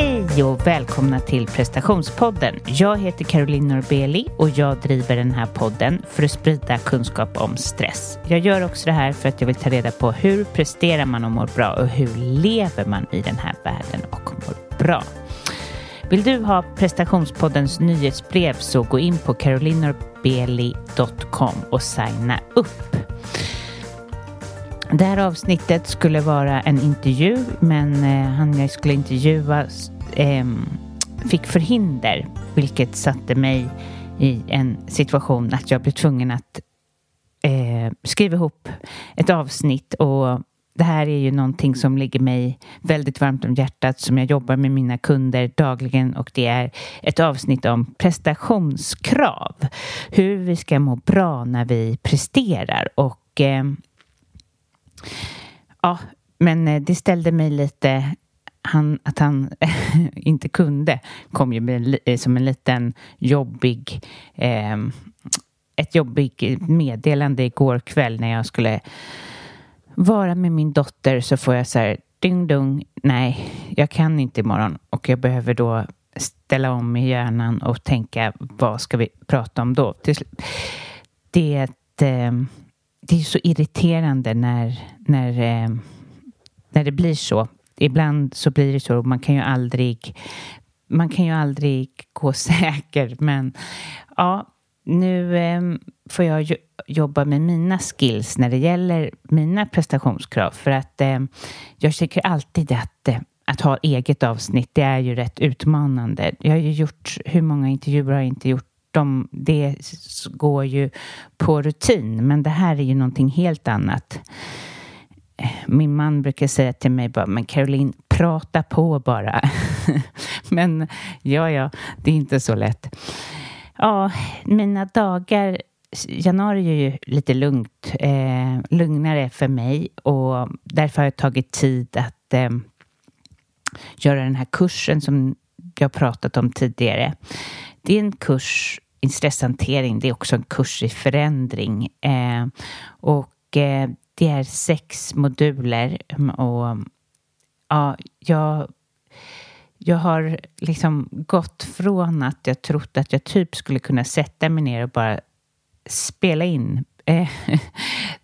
Hej och välkomna till prestationspodden. Jag heter Caroline Norbeli och jag driver den här podden för att sprida kunskap om stress. Jag gör också det här för att jag vill ta reda på hur presterar man och mår bra och hur lever man i den här världen och mår bra. Vill du ha prestationspoddens nyhetsbrev så gå in på carolinorbeli.com och signa upp. Det här avsnittet skulle vara en intervju men eh, han jag skulle intervjua eh, fick förhinder vilket satte mig i en situation att jag blev tvungen att eh, skriva ihop ett avsnitt. Och det här är ju någonting som ligger mig väldigt varmt om hjärtat som jag jobbar med mina kunder dagligen. Och det är ett avsnitt om prestationskrav. Hur vi ska må bra när vi presterar. Och eh, Ja, men eh, det ställde mig lite han, att han inte kunde. Kom ju med, eh, som en liten jobbig eh, ett jobbigt meddelande igår kväll när jag skulle vara med min dotter. Så får jag så här ding dong, nej, jag kan inte imorgon. Och jag behöver då ställa om i hjärnan och tänka vad ska vi prata om då? Det är ett eh, det är så irriterande när, när, eh, när det blir så. Ibland så blir det så. Man kan ju aldrig, man kan ju aldrig gå säker. Men ja, nu eh, får jag jobba med mina skills när det gäller mina prestationskrav. För att eh, jag tycker alltid att eh, att ha eget avsnitt, det är ju rätt utmanande. Jag har ju gjort, hur många intervjuer har jag inte gjort de, det går ju på rutin, men det här är ju någonting helt annat. Eh, min man brukar säga till mig bara, men Caroline, prata på bara. men ja, ja, det är inte så lätt. Ja, mina dagar januari är ju lite lugnt, eh, lugnare för mig och därför har jag tagit tid att eh, göra den här kursen som jag pratat om tidigare. Det är en kurs i stresshantering. Det är också en kurs i förändring. Eh, och eh, det är sex moduler. Mm, och ja, jag, jag har liksom gått från att jag trott att jag typ skulle kunna sätta mig ner och bara spela in eh,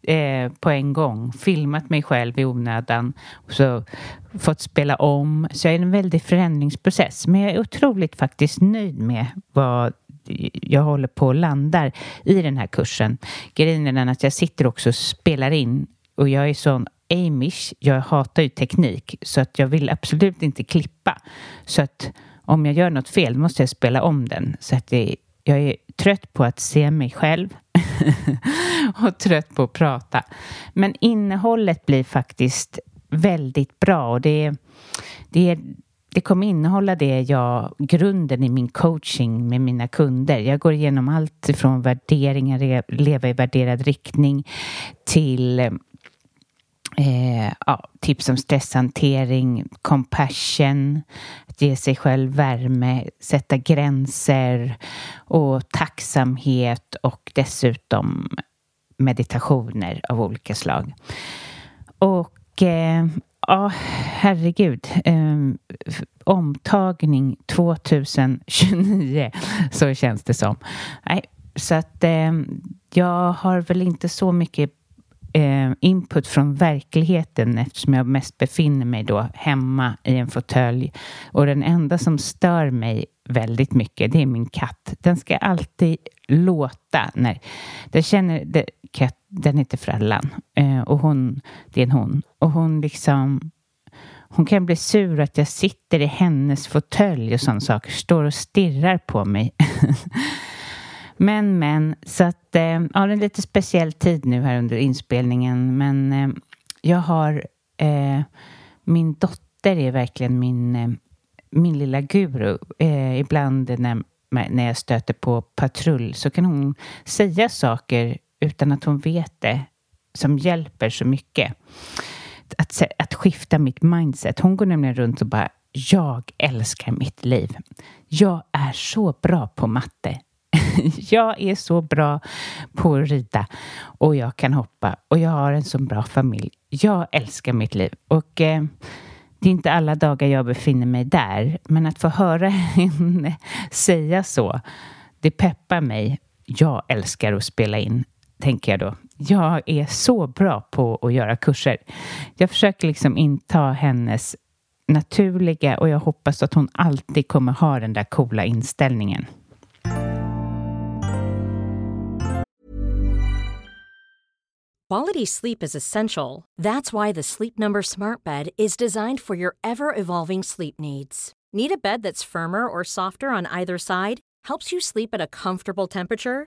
eh, på en gång. Filmat mig själv i onödan och så fått spela om. Så jag är en väldig förändringsprocess. Men jag är otroligt faktiskt nöjd med vad jag håller på och landar i den här kursen. Grejen är den att jag sitter också och spelar in och jag är sån amish, jag hatar ju teknik så att jag vill absolut inte klippa. Så att om jag gör något fel måste jag spela om den. Så att det, jag är trött på att se mig själv och trött på att prata. Men innehållet blir faktiskt väldigt bra och det, det, det kommer innehålla det jag, grunden i min coaching med mina kunder. Jag går igenom allt från värderingar, leva i värderad riktning till eh, ja, tips om stresshantering, compassion, att ge sig själv värme, sätta gränser och tacksamhet och dessutom meditationer av olika slag. Och eh, Ja, herregud. Um, omtagning 2029, så känns det som. Nej, så att um, jag har väl inte så mycket ehm, input från verkligheten eftersom jag mest befinner mig då hemma i en fåtölj. Och den enda som stör mig väldigt mycket, det är min katt. Den ska alltid låta när den känner, det, katt, den heter Frallan eh, och hon, det är en hon och hon liksom hon kan bli sur att jag sitter i hennes fåtölj och sådana saker, står och stirrar på mig. men, men, så att, eh, ja, det är en lite speciell tid nu här under inspelningen, men eh, jag har, eh, min dotter är verkligen min, eh, min lilla guru. Eh, ibland när, när jag stöter på patrull så kan hon säga saker utan att hon vet det som hjälper så mycket. Att, att skifta mitt mindset. Hon går nämligen runt och bara jag älskar mitt liv. Jag är så bra på matte. jag är så bra på att rida och jag kan hoppa och jag har en så bra familj. Jag älskar mitt liv och eh, det är inte alla dagar jag befinner mig där, men att få höra henne säga så, det peppar mig. Jag älskar att spela in, tänker jag då. Jag är så bra på att göra kurser. Jag försöker liksom inta hennes naturliga och jag hoppas att hon alltid kommer ha den där coola inställningen. Quality sleep is essential. That's why the Sleep Number smart bed is designed for your ever-evolving sleep needs. Need a bed that's firmer or softer on either side? Helps you sleep at a comfortable temperature?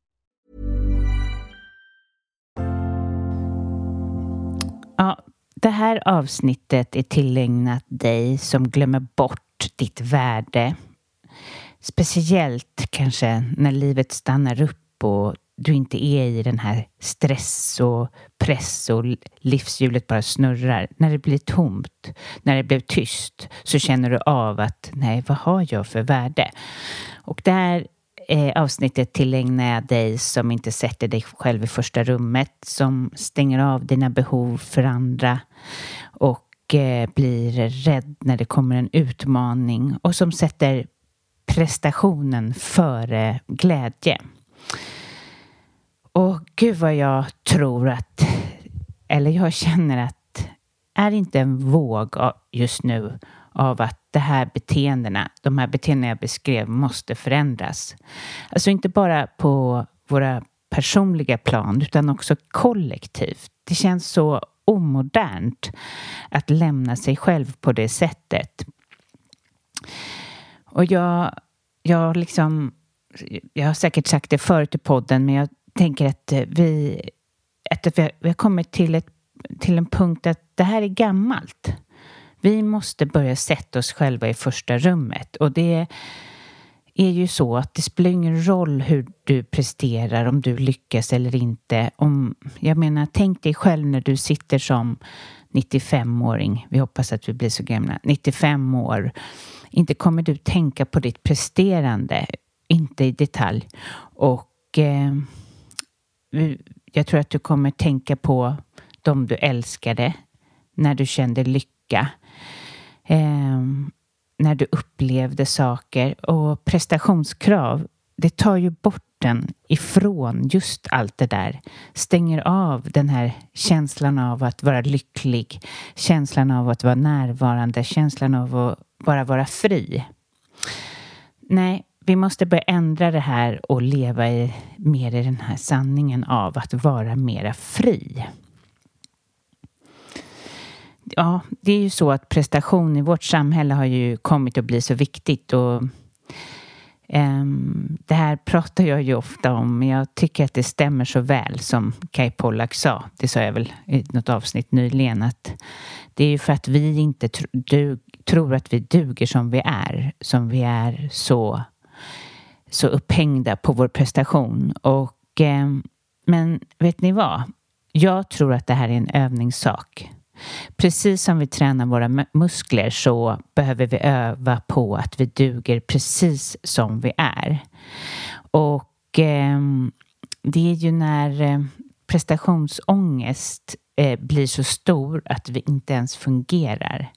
Ja, det här avsnittet är tillägnat dig som glömmer bort ditt värde. Speciellt kanske när livet stannar upp och du inte är i den här stress och press och livshjulet bara snurrar. När det blir tomt, när det blir tyst så känner du av att nej, vad har jag för värde? Och det här eh, avsnittet tillägnar jag dig som inte sätter dig själv i första rummet, som stänger av dina behov för andra och eh, blir rädd när det kommer en utmaning och som sätter prestationen före glädje. Och gud vad jag tror att, eller jag känner att, är inte en våg just nu av att de här beteendena, de här beteendena jag beskrev, måste förändras. Alltså inte bara på våra personliga plan, utan också kollektivt. Det känns så omodernt att lämna sig själv på det sättet. Och jag, jag liksom, jag har säkert sagt det förut i podden, men jag tänker att eh, vi, har, vi, har, kommit till, ett, till en punkt att det här är gammalt. Vi måste börja sätta oss själva i första rummet och det är ju så att det spelar ingen roll hur du presterar, om du lyckas eller inte. Om, jag menar, tänk dig själv när du sitter som 95-åring, vi hoppas att vi blir så gamla, 95 år. Inte kommer du tänka på ditt presterande, inte i detalj. Och eh, jag tror att du kommer tänka på de du älskade, när du kände lycka, eh, när du upplevde saker och prestationskrav. Det tar ju bort den ifrån just allt det där. Stänger av den här känslan av att vara lycklig, känslan av att vara närvarande, känslan av att bara vara fri. Nej, vi måste börja ändra det här och leva i, mer i den här sanningen av att vara mera fri. Ja, det är ju så att prestation i vårt samhälle har ju kommit att bli så viktigt och um, det här pratar jag ju ofta om, men jag tycker att det stämmer så väl som Kai Pollak sa. Det sa jag väl i något avsnitt nyligen att det är ju för att vi inte tr tror att vi duger som vi är, som vi är så så upphängda på vår prestation. Och, um, men vet ni vad? Jag tror att det här är en övningssak. Precis som vi tränar våra muskler så behöver vi öva på att vi duger precis som vi är. Och eh, det är ju när eh, prestationsångest eh, blir så stor att vi inte ens fungerar.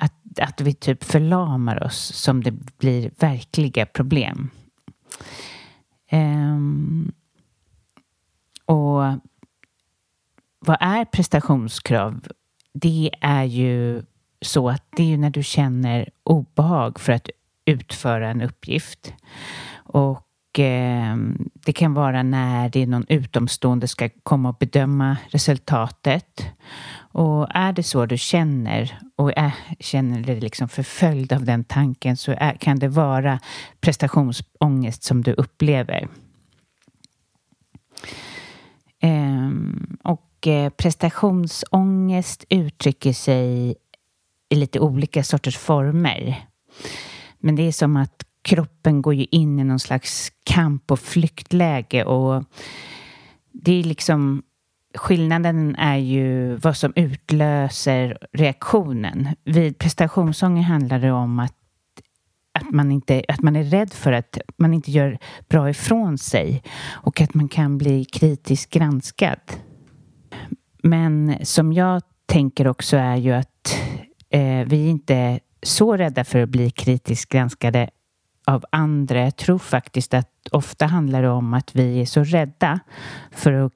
Att, att vi typ förlamar oss som det blir verkliga problem. Eh, och vad är prestationskrav? Det är ju så att det är ju när du känner obehag för att utföra en uppgift. Och eh, det kan vara när det är någon utomstående ska komma och bedöma resultatet. Och är det så du känner och är, känner dig liksom förföljd av den tanken så är, kan det vara prestationsångest som du upplever. Eh, och Eh, prestationsångest uttrycker sig i lite olika sorters former. Men det är som att kroppen går ju in i någon slags kamp och flyktläge och det är liksom skillnaden är ju vad som utlöser reaktionen. Vid prestationsånger handlar det om att, att, man inte, att man är rädd för att man inte gör bra ifrån sig och att man kan bli kritiskt granskad. Men som jag tänker också är ju att eh, vi inte är så rädda för att bli kritiskt granskade av andra. Jag tror faktiskt att ofta handlar det om att vi är så rädda för att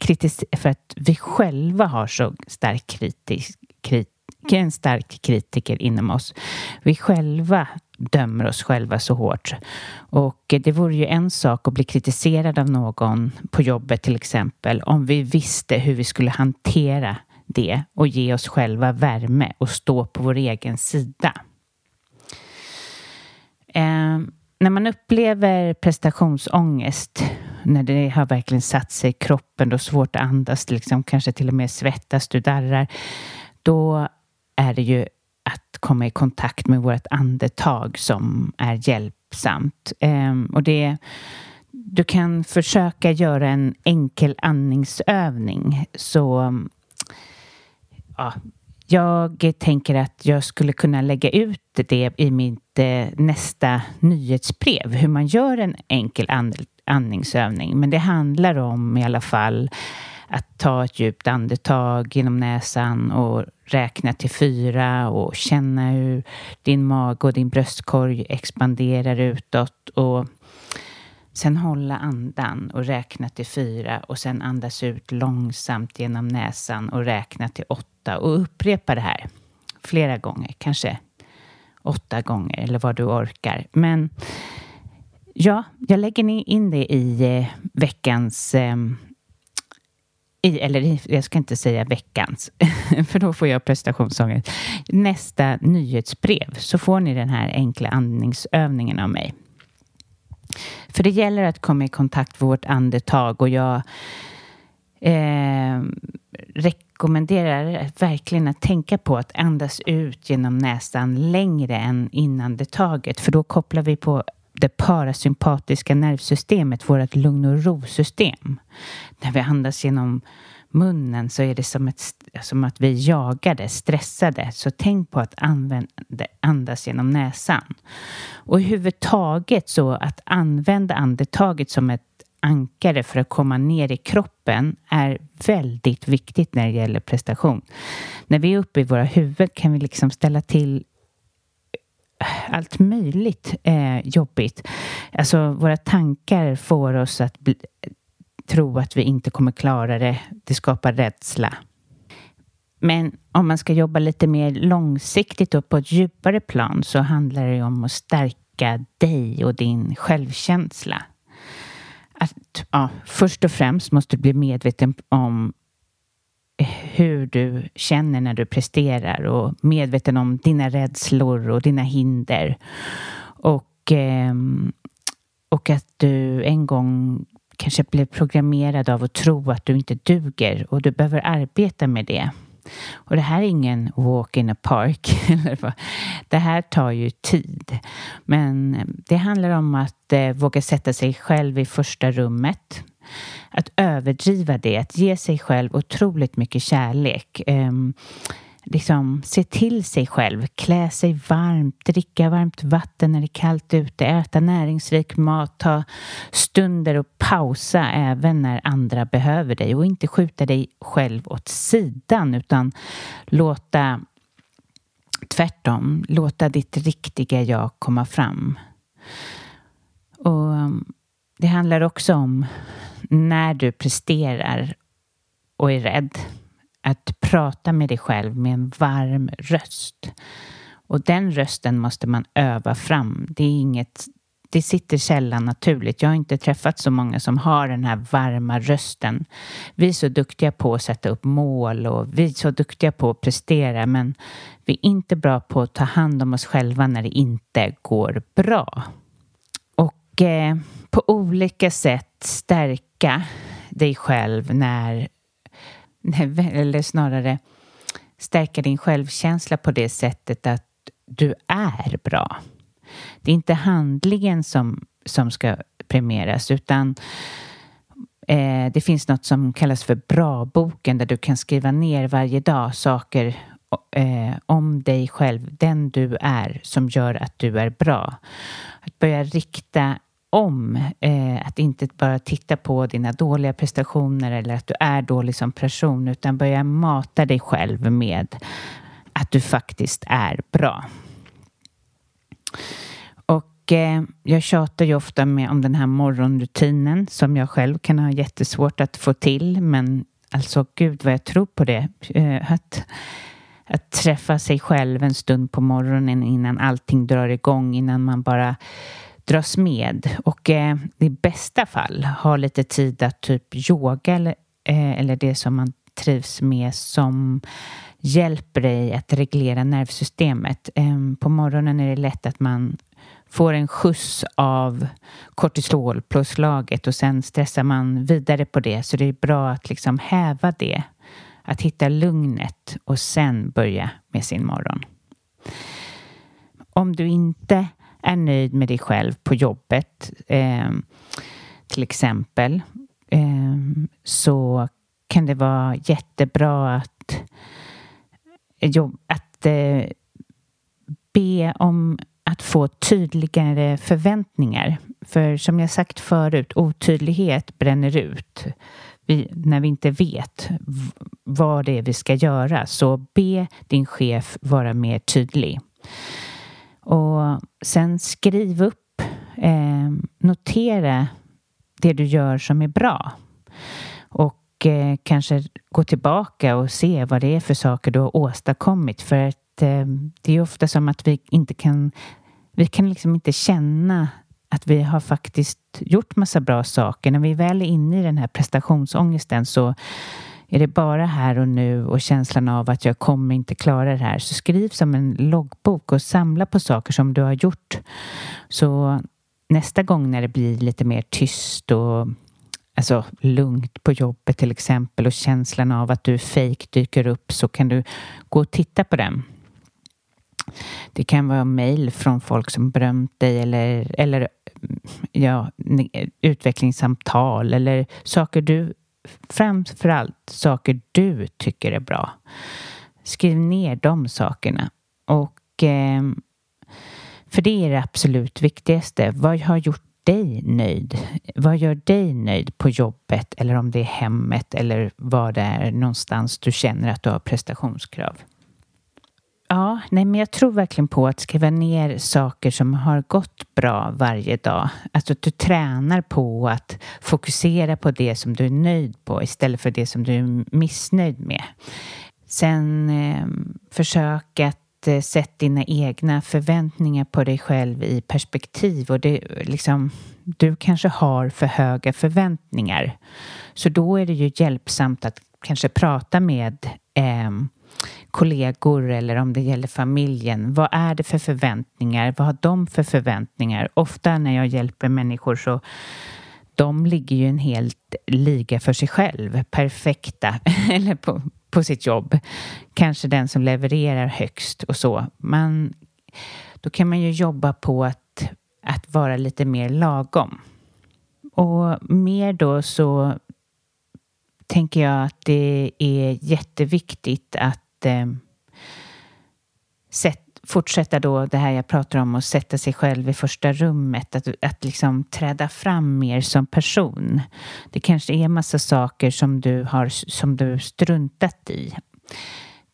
kritis för att vi själva har så stark kritisk, krit en stark kritiker inom oss. Vi själva dömer oss själva så hårt. Och det vore ju en sak att bli kritiserad av någon på jobbet till exempel om vi visste hur vi skulle hantera det och ge oss själva värme och stå på vår egen sida. Eh, när man upplever prestationsångest när det har verkligen satt sig i kroppen, då svårt att andas, liksom, kanske till och med svettas, du darrar, då är det ju att komma i kontakt med vårt andetag som är hjälpsamt. Ehm, och det, du kan försöka göra en enkel andningsövning. Så ja, jag tänker att jag skulle kunna lägga ut det i mitt eh, nästa nyhetsbrev, hur man gör en enkel andningsövning. Men det handlar om i alla fall att ta ett djupt andetag genom näsan och räkna till fyra och känna hur din mage och din bröstkorg expanderar utåt och sen hålla andan och räkna till fyra och sen andas ut långsamt genom näsan och räkna till åtta och upprepa det här flera gånger, kanske åtta gånger eller vad du orkar. Men Ja, jag lägger in det i eh, veckans eh, i, eller jag ska inte säga veckans, för då får jag prestationsångest. Nästa nyhetsbrev så får ni den här enkla andningsövningen av mig. För det gäller att komma i kontakt med vårt andetag och jag eh, rekommenderar verkligen att tänka på att andas ut genom näsan längre än inandetaget för då kopplar vi på det parasympatiska nervsystemet, vårt lugn och ro-system. När vi andas genom munnen så är det som, ett, som att vi är jagade, stressade. Så tänk på att använda, andas genom näsan. Och överhuvudtaget så att använda andetaget som ett ankare för att komma ner i kroppen är väldigt viktigt när det gäller prestation. När vi är uppe i våra huvuden kan vi liksom ställa till allt möjligt eh, jobbigt. Alltså våra tankar får oss att bli, tro att vi inte kommer klara det. Det skapar rädsla. Men om man ska jobba lite mer långsiktigt och på ett djupare plan så handlar det om att stärka dig och din självkänsla. Att, ja, först och främst måste du bli medveten om hur du känner när du presterar och medveten om dina rädslor och dina hinder. Och, eh, och att du en gång kanske blev programmerad av att tro att du inte duger och du behöver arbeta med det. Och det här är ingen walk in a park. det här tar ju tid. Men det handlar om att eh, våga sätta sig själv i första rummet. Att överdriva det, att ge sig själv otroligt mycket kärlek. Eh, liksom se till sig själv, klä sig varmt, dricka varmt vatten när det är kallt ute, äta näringsrik mat, ta stunder och pausa även när andra behöver dig och inte skjuta dig själv åt sidan utan låta tvärtom, låta ditt riktiga jag komma fram. Och ehm, det handlar också om när du presterar och är rädd att prata med dig själv med en varm röst. Och den rösten måste man öva fram. Det är inget det sitter sällan naturligt. Jag har inte träffat så många som har den här varma rösten. Vi är så duktiga på att sätta upp mål och vi är så duktiga på att prestera men vi är inte bra på att ta hand om oss själva när det inte går bra. Och eh, på olika sätt stärka dig själv när eller snarare stärka din självkänsla på det sättet att du är bra. Det är inte handlingen som, som ska premieras utan eh, det finns något som kallas för bra-boken där du kan skriva ner varje dag saker eh, om dig själv, den du är, som gör att du är bra. Att börja rikta om eh, att inte bara titta på dina dåliga prestationer eller att du är dålig som person utan börja mata dig själv med att du faktiskt är bra. Och eh, jag tjatar ju ofta med om den här morgonrutinen som jag själv kan ha jättesvårt att få till men alltså gud vad jag tror på det. Eh, att, att träffa sig själv en stund på morgonen innan allting drar igång, innan man bara dras med och eh, i bästa fall ha lite tid att typ yoga eller, eh, eller det som man trivs med som hjälper dig att reglera nervsystemet. Eh, på morgonen är det lätt att man får en skjuts av kortisolpåslaget och sen stressar man vidare på det så det är bra att liksom häva det. Att hitta lugnet och sen börja med sin morgon. Om du inte är nöjd med dig själv på jobbet eh, till exempel eh, så kan det vara jättebra att, att eh, be om att få tydligare förväntningar. För som jag sagt förut, otydlighet bränner ut. Vi, när vi inte vet vad det är vi ska göra, så be din chef vara mer tydlig. Och sen skriv upp, eh, notera det du gör som är bra. Och eh, kanske gå tillbaka och se vad det är för saker du har åstadkommit. För att eh, det är ofta som att vi inte kan, vi kan liksom inte känna att vi har faktiskt gjort massa bra saker. När vi väl är inne i den här prestationsångesten så är det bara här och nu och känslan av att jag kommer inte klara det här så skriv som en loggbok och samla på saker som du har gjort. Så nästa gång när det blir lite mer tyst och alltså lugnt på jobbet till exempel och känslan av att du är fake dyker upp så kan du gå och titta på den. Det kan vara mejl från folk som berömt dig eller, eller ja, utvecklingssamtal eller saker du framförallt saker du tycker är bra. Skriv ner de sakerna. Och eh, för det är det absolut viktigaste. Vad har gjort dig nöjd? Vad gör dig nöjd på jobbet eller om det är hemmet eller vad det är någonstans du känner att du har prestationskrav? Ja, nej, men jag tror verkligen på att skriva ner saker som har gått bra varje dag. Alltså att du tränar på att fokusera på det som du är nöjd på istället för det som du är missnöjd med. Sen eh, försök att eh, sätta dina egna förväntningar på dig själv i perspektiv och det liksom du kanske har för höga förväntningar. Så då är det ju hjälpsamt att kanske prata med eh, kollegor eller om det gäller familjen. Vad är det för förväntningar? Vad har de för förväntningar? Ofta när jag hjälper människor så de ligger ju en helt liga för sig själv, perfekta, eller på, på sitt jobb. Kanske den som levererar högst och så. Man, då kan man ju jobba på att, att vara lite mer lagom. Och mer då så tänker jag att det är jätteviktigt att eh, sätt, fortsätta då det här jag pratar om och sätta sig själv i första rummet, att, att liksom träda fram mer som person. Det kanske är massa saker som du har som du struntat i.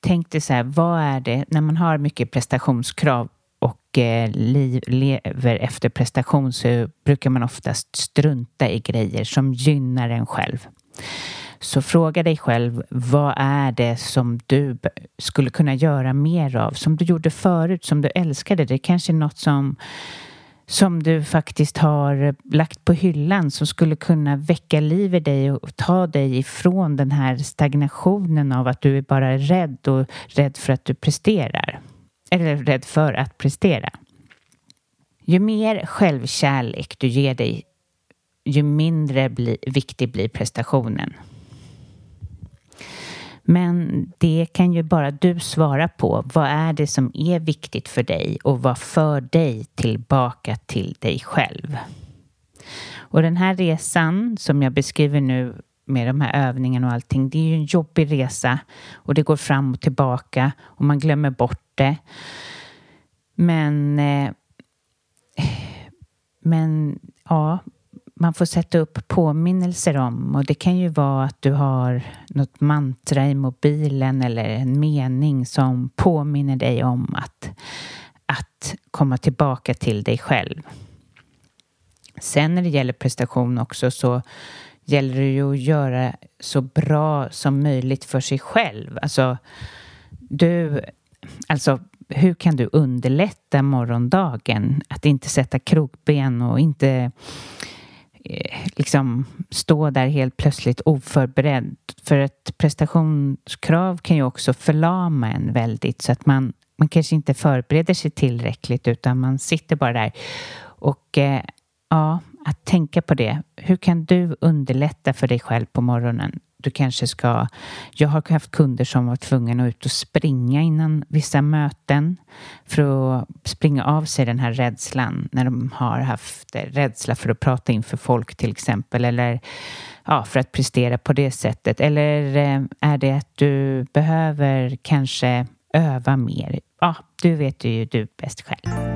Tänk dig så här, vad är det när man har mycket prestationskrav och eh, liv, lever efter prestation så brukar man oftast strunta i grejer som gynnar en själv. Så fråga dig själv, vad är det som du skulle kunna göra mer av? Som du gjorde förut, som du älskade. Det kanske är något som som du faktiskt har lagt på hyllan som skulle kunna väcka liv i dig och ta dig ifrån den här stagnationen av att du är bara rädd och rädd för att du presterar. Eller rädd för att prestera. Ju mer självkärlek du ger dig, ju mindre bli, viktig blir prestationen. Men det kan ju bara du svara på. Vad är det som är viktigt för dig och vad för dig tillbaka till dig själv? Och den här resan som jag beskriver nu med de här övningarna och allting, det är ju en jobbig resa och det går fram och tillbaka och man glömmer bort det. Men, eh, men ja, man får sätta upp påminnelser om och det kan ju vara att du har något mantra i mobilen eller en mening som påminner dig om att, att komma tillbaka till dig själv. Sen när det gäller prestation också så gäller det ju att göra så bra som möjligt för sig själv. Alltså, du, alltså hur kan du underlätta morgondagen? Att inte sätta krokben och inte Eh, liksom stå där helt plötsligt oförberedd. För ett prestationskrav kan ju också förlama en väldigt så att man, man kanske inte förbereder sig tillräckligt utan man sitter bara där. Och eh, ja, att tänka på det. Hur kan du underlätta för dig själv på morgonen? Du kanske ska... Jag har haft kunder som var tvungna att ut och springa innan vissa möten för att springa av sig den här rädslan när de har haft rädsla för att prata inför folk till exempel eller ja, för att prestera på det sättet. Eller eh, är det att du behöver kanske öva mer? Ja, du vet ju du bäst själv.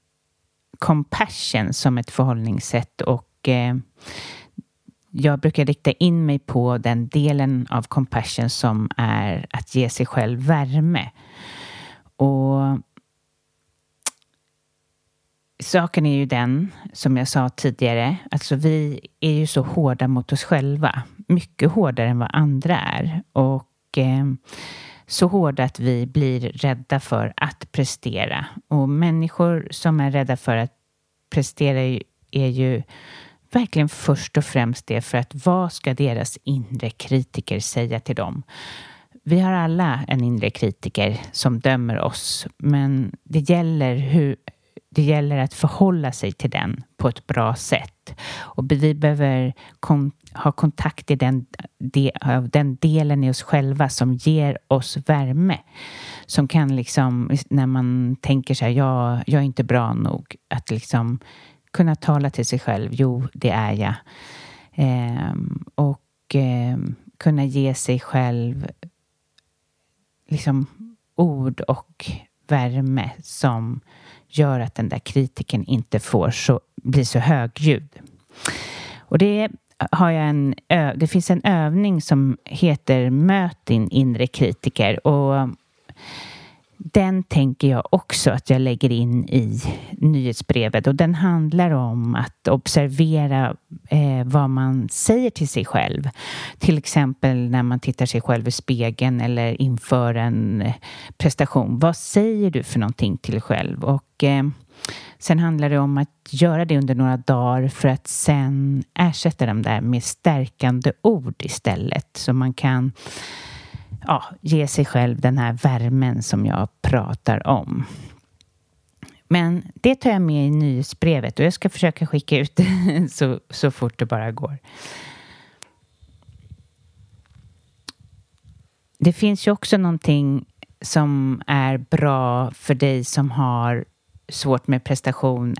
compassion som ett förhållningssätt och eh, jag brukar rikta in mig på den delen av compassion som är att ge sig själv värme. Och saken är ju den, som jag sa tidigare, alltså vi är ju så hårda mot oss själva. Mycket hårdare än vad andra är. Och eh, så hårda att vi blir rädda för att prestera. Och människor som är rädda för att prestera är ju verkligen först och främst det för att vad ska deras inre kritiker säga till dem? Vi har alla en inre kritiker som dömer oss, men det gäller hur det gäller att förhålla sig till den på ett bra sätt. Och vi behöver kon ha kontakt i den, de, den delen i oss själva som ger oss värme. Som kan liksom, när man tänker så här, ja, jag är inte bra nog, att liksom kunna tala till sig själv, jo, det är jag. Ehm, och ehm, kunna ge sig själv liksom ord och värme som gör att den där kritiken inte får så, bli så högljudd. Och det har jag en, det finns en övning som heter Möt din inre kritiker och den tänker jag också att jag lägger in i nyhetsbrevet och den handlar om att observera eh, vad man säger till sig själv. Till exempel när man tittar sig själv i spegeln eller inför en eh, prestation. Vad säger du för någonting till dig själv? Och eh, Sen handlar det om att göra det under några dagar för att sen ersätta dem där med stärkande ord istället. Så man kan ja, ge sig själv den här värmen som jag pratar om. Men det tar jag med i nyhetsbrevet och jag ska försöka skicka ut det så, så fort det bara går. Det finns ju också någonting som är bra för dig som har svårt med prestation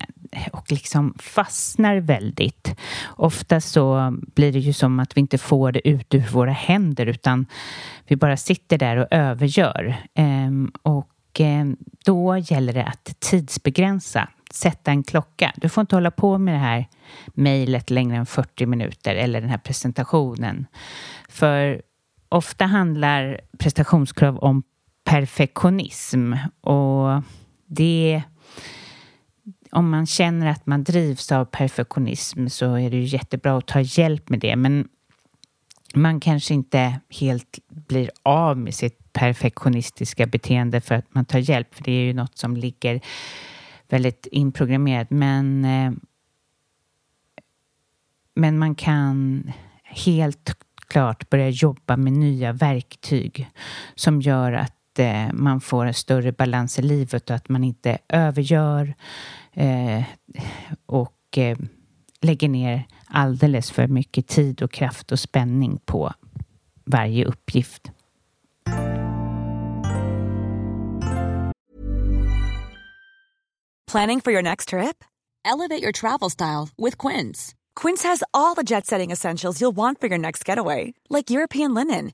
och liksom fastnar väldigt. Ofta så blir det ju som att vi inte får det ut ur våra händer utan vi bara sitter där och övergör. Ehm, och eh, då gäller det att tidsbegränsa, sätta en klocka. Du får inte hålla på med det här mejlet längre än 40 minuter eller den här presentationen. För ofta handlar prestationskrav om perfektionism och det om man känner att man drivs av perfektionism så är det ju jättebra att ta hjälp med det. Men man kanske inte helt blir av med sitt perfektionistiska beteende för att man tar hjälp, för det är ju något som ligger väldigt inprogrammerat. Men, eh, men man kan helt klart börja jobba med nya verktyg som gör att eh, man får en större balans i livet och att man inte övergör eh, och eh, lägger ner alldeles för mycket tid och kraft och spänning på varje uppgift. Planning for your next trip? Elevate your travel style with Quince. Quince has all the jet setting essentials you'll want for your next getaway, like European linen,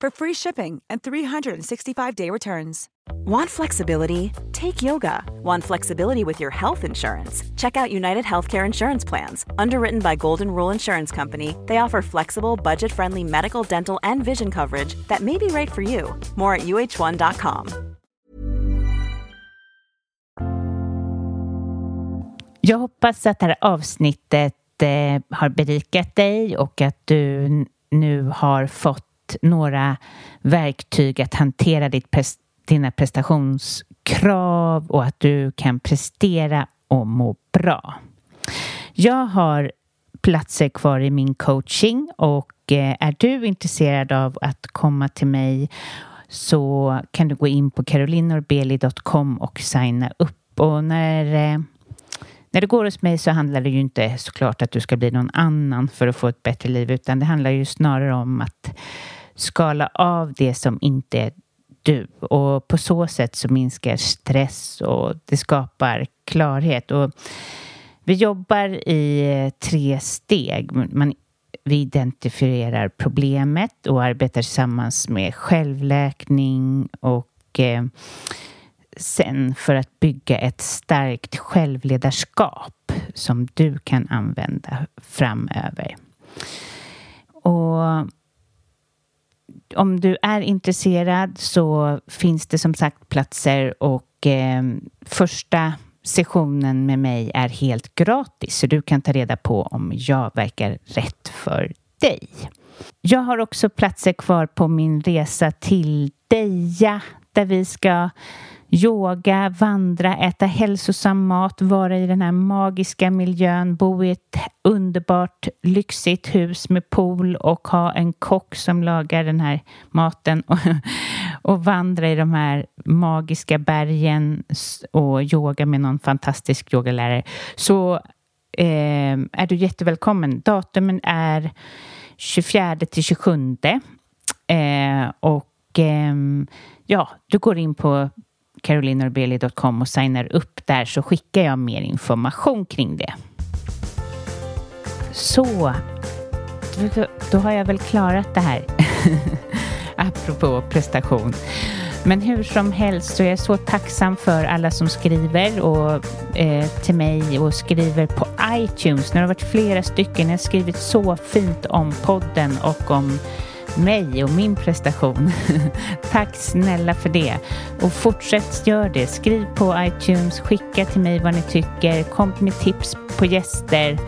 for free shipping and 365-day returns. Want flexibility? Take yoga. Want flexibility with your health insurance? Check out United Healthcare Insurance Plans. Underwritten by Golden Rule Insurance Company, they offer flexible, budget-friendly medical, dental, and vision coverage that may be right for you. More at uh1.com. Jag hoppas att det här avsnittet eh, har berikat dig och att du nu har fått några verktyg att hantera ditt pres dina prestationskrav och att du kan prestera och må bra. Jag har platser kvar i min coaching och eh, är du intresserad av att komma till mig så kan du gå in på carolinorbeli.com och signa upp. Och när, eh, när du går hos mig så handlar det ju inte såklart att du ska bli någon annan för att få ett bättre liv utan det handlar ju snarare om att skala av det som inte är du och på så sätt så minskar stress och det skapar klarhet. Och vi jobbar i eh, tre steg. Man, vi identifierar problemet och arbetar tillsammans med självläkning och eh, sen för att bygga ett starkt självledarskap som du kan använda framöver. Och om du är intresserad så finns det som sagt platser och eh, första sessionen med mig är helt gratis så du kan ta reda på om jag verkar rätt för dig. Jag har också platser kvar på min resa till Deja där vi ska yoga, vandra, äta hälsosam mat, vara i den här magiska miljön, bo i ett underbart lyxigt hus med pool och ha en kock som lagar den här maten och, och vandra i de här magiska bergen och yoga med någon fantastisk yogalärare. Så eh, är du jättevälkommen. Datumen är 24 till 27 eh, och eh, ja, du går in på carolinorbeli.com och signar upp där så skickar jag mer information kring det. Så, då har jag väl klarat det här. Apropå prestation. Men hur som helst så är jag så tacksam för alla som skriver och, eh, till mig och skriver på iTunes. Nu har det varit flera stycken. Jag har skrivit så fint om podden och om mig och min prestation. Tack snälla för det. Och fortsätt gör det. Skriv på iTunes, skicka till mig vad ni tycker, kom med tips på gäster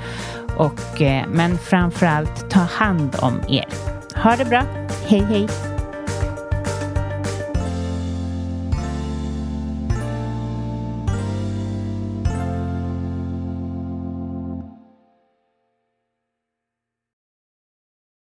och, eh, men framför allt ta hand om er. Ha det bra. Hej hej!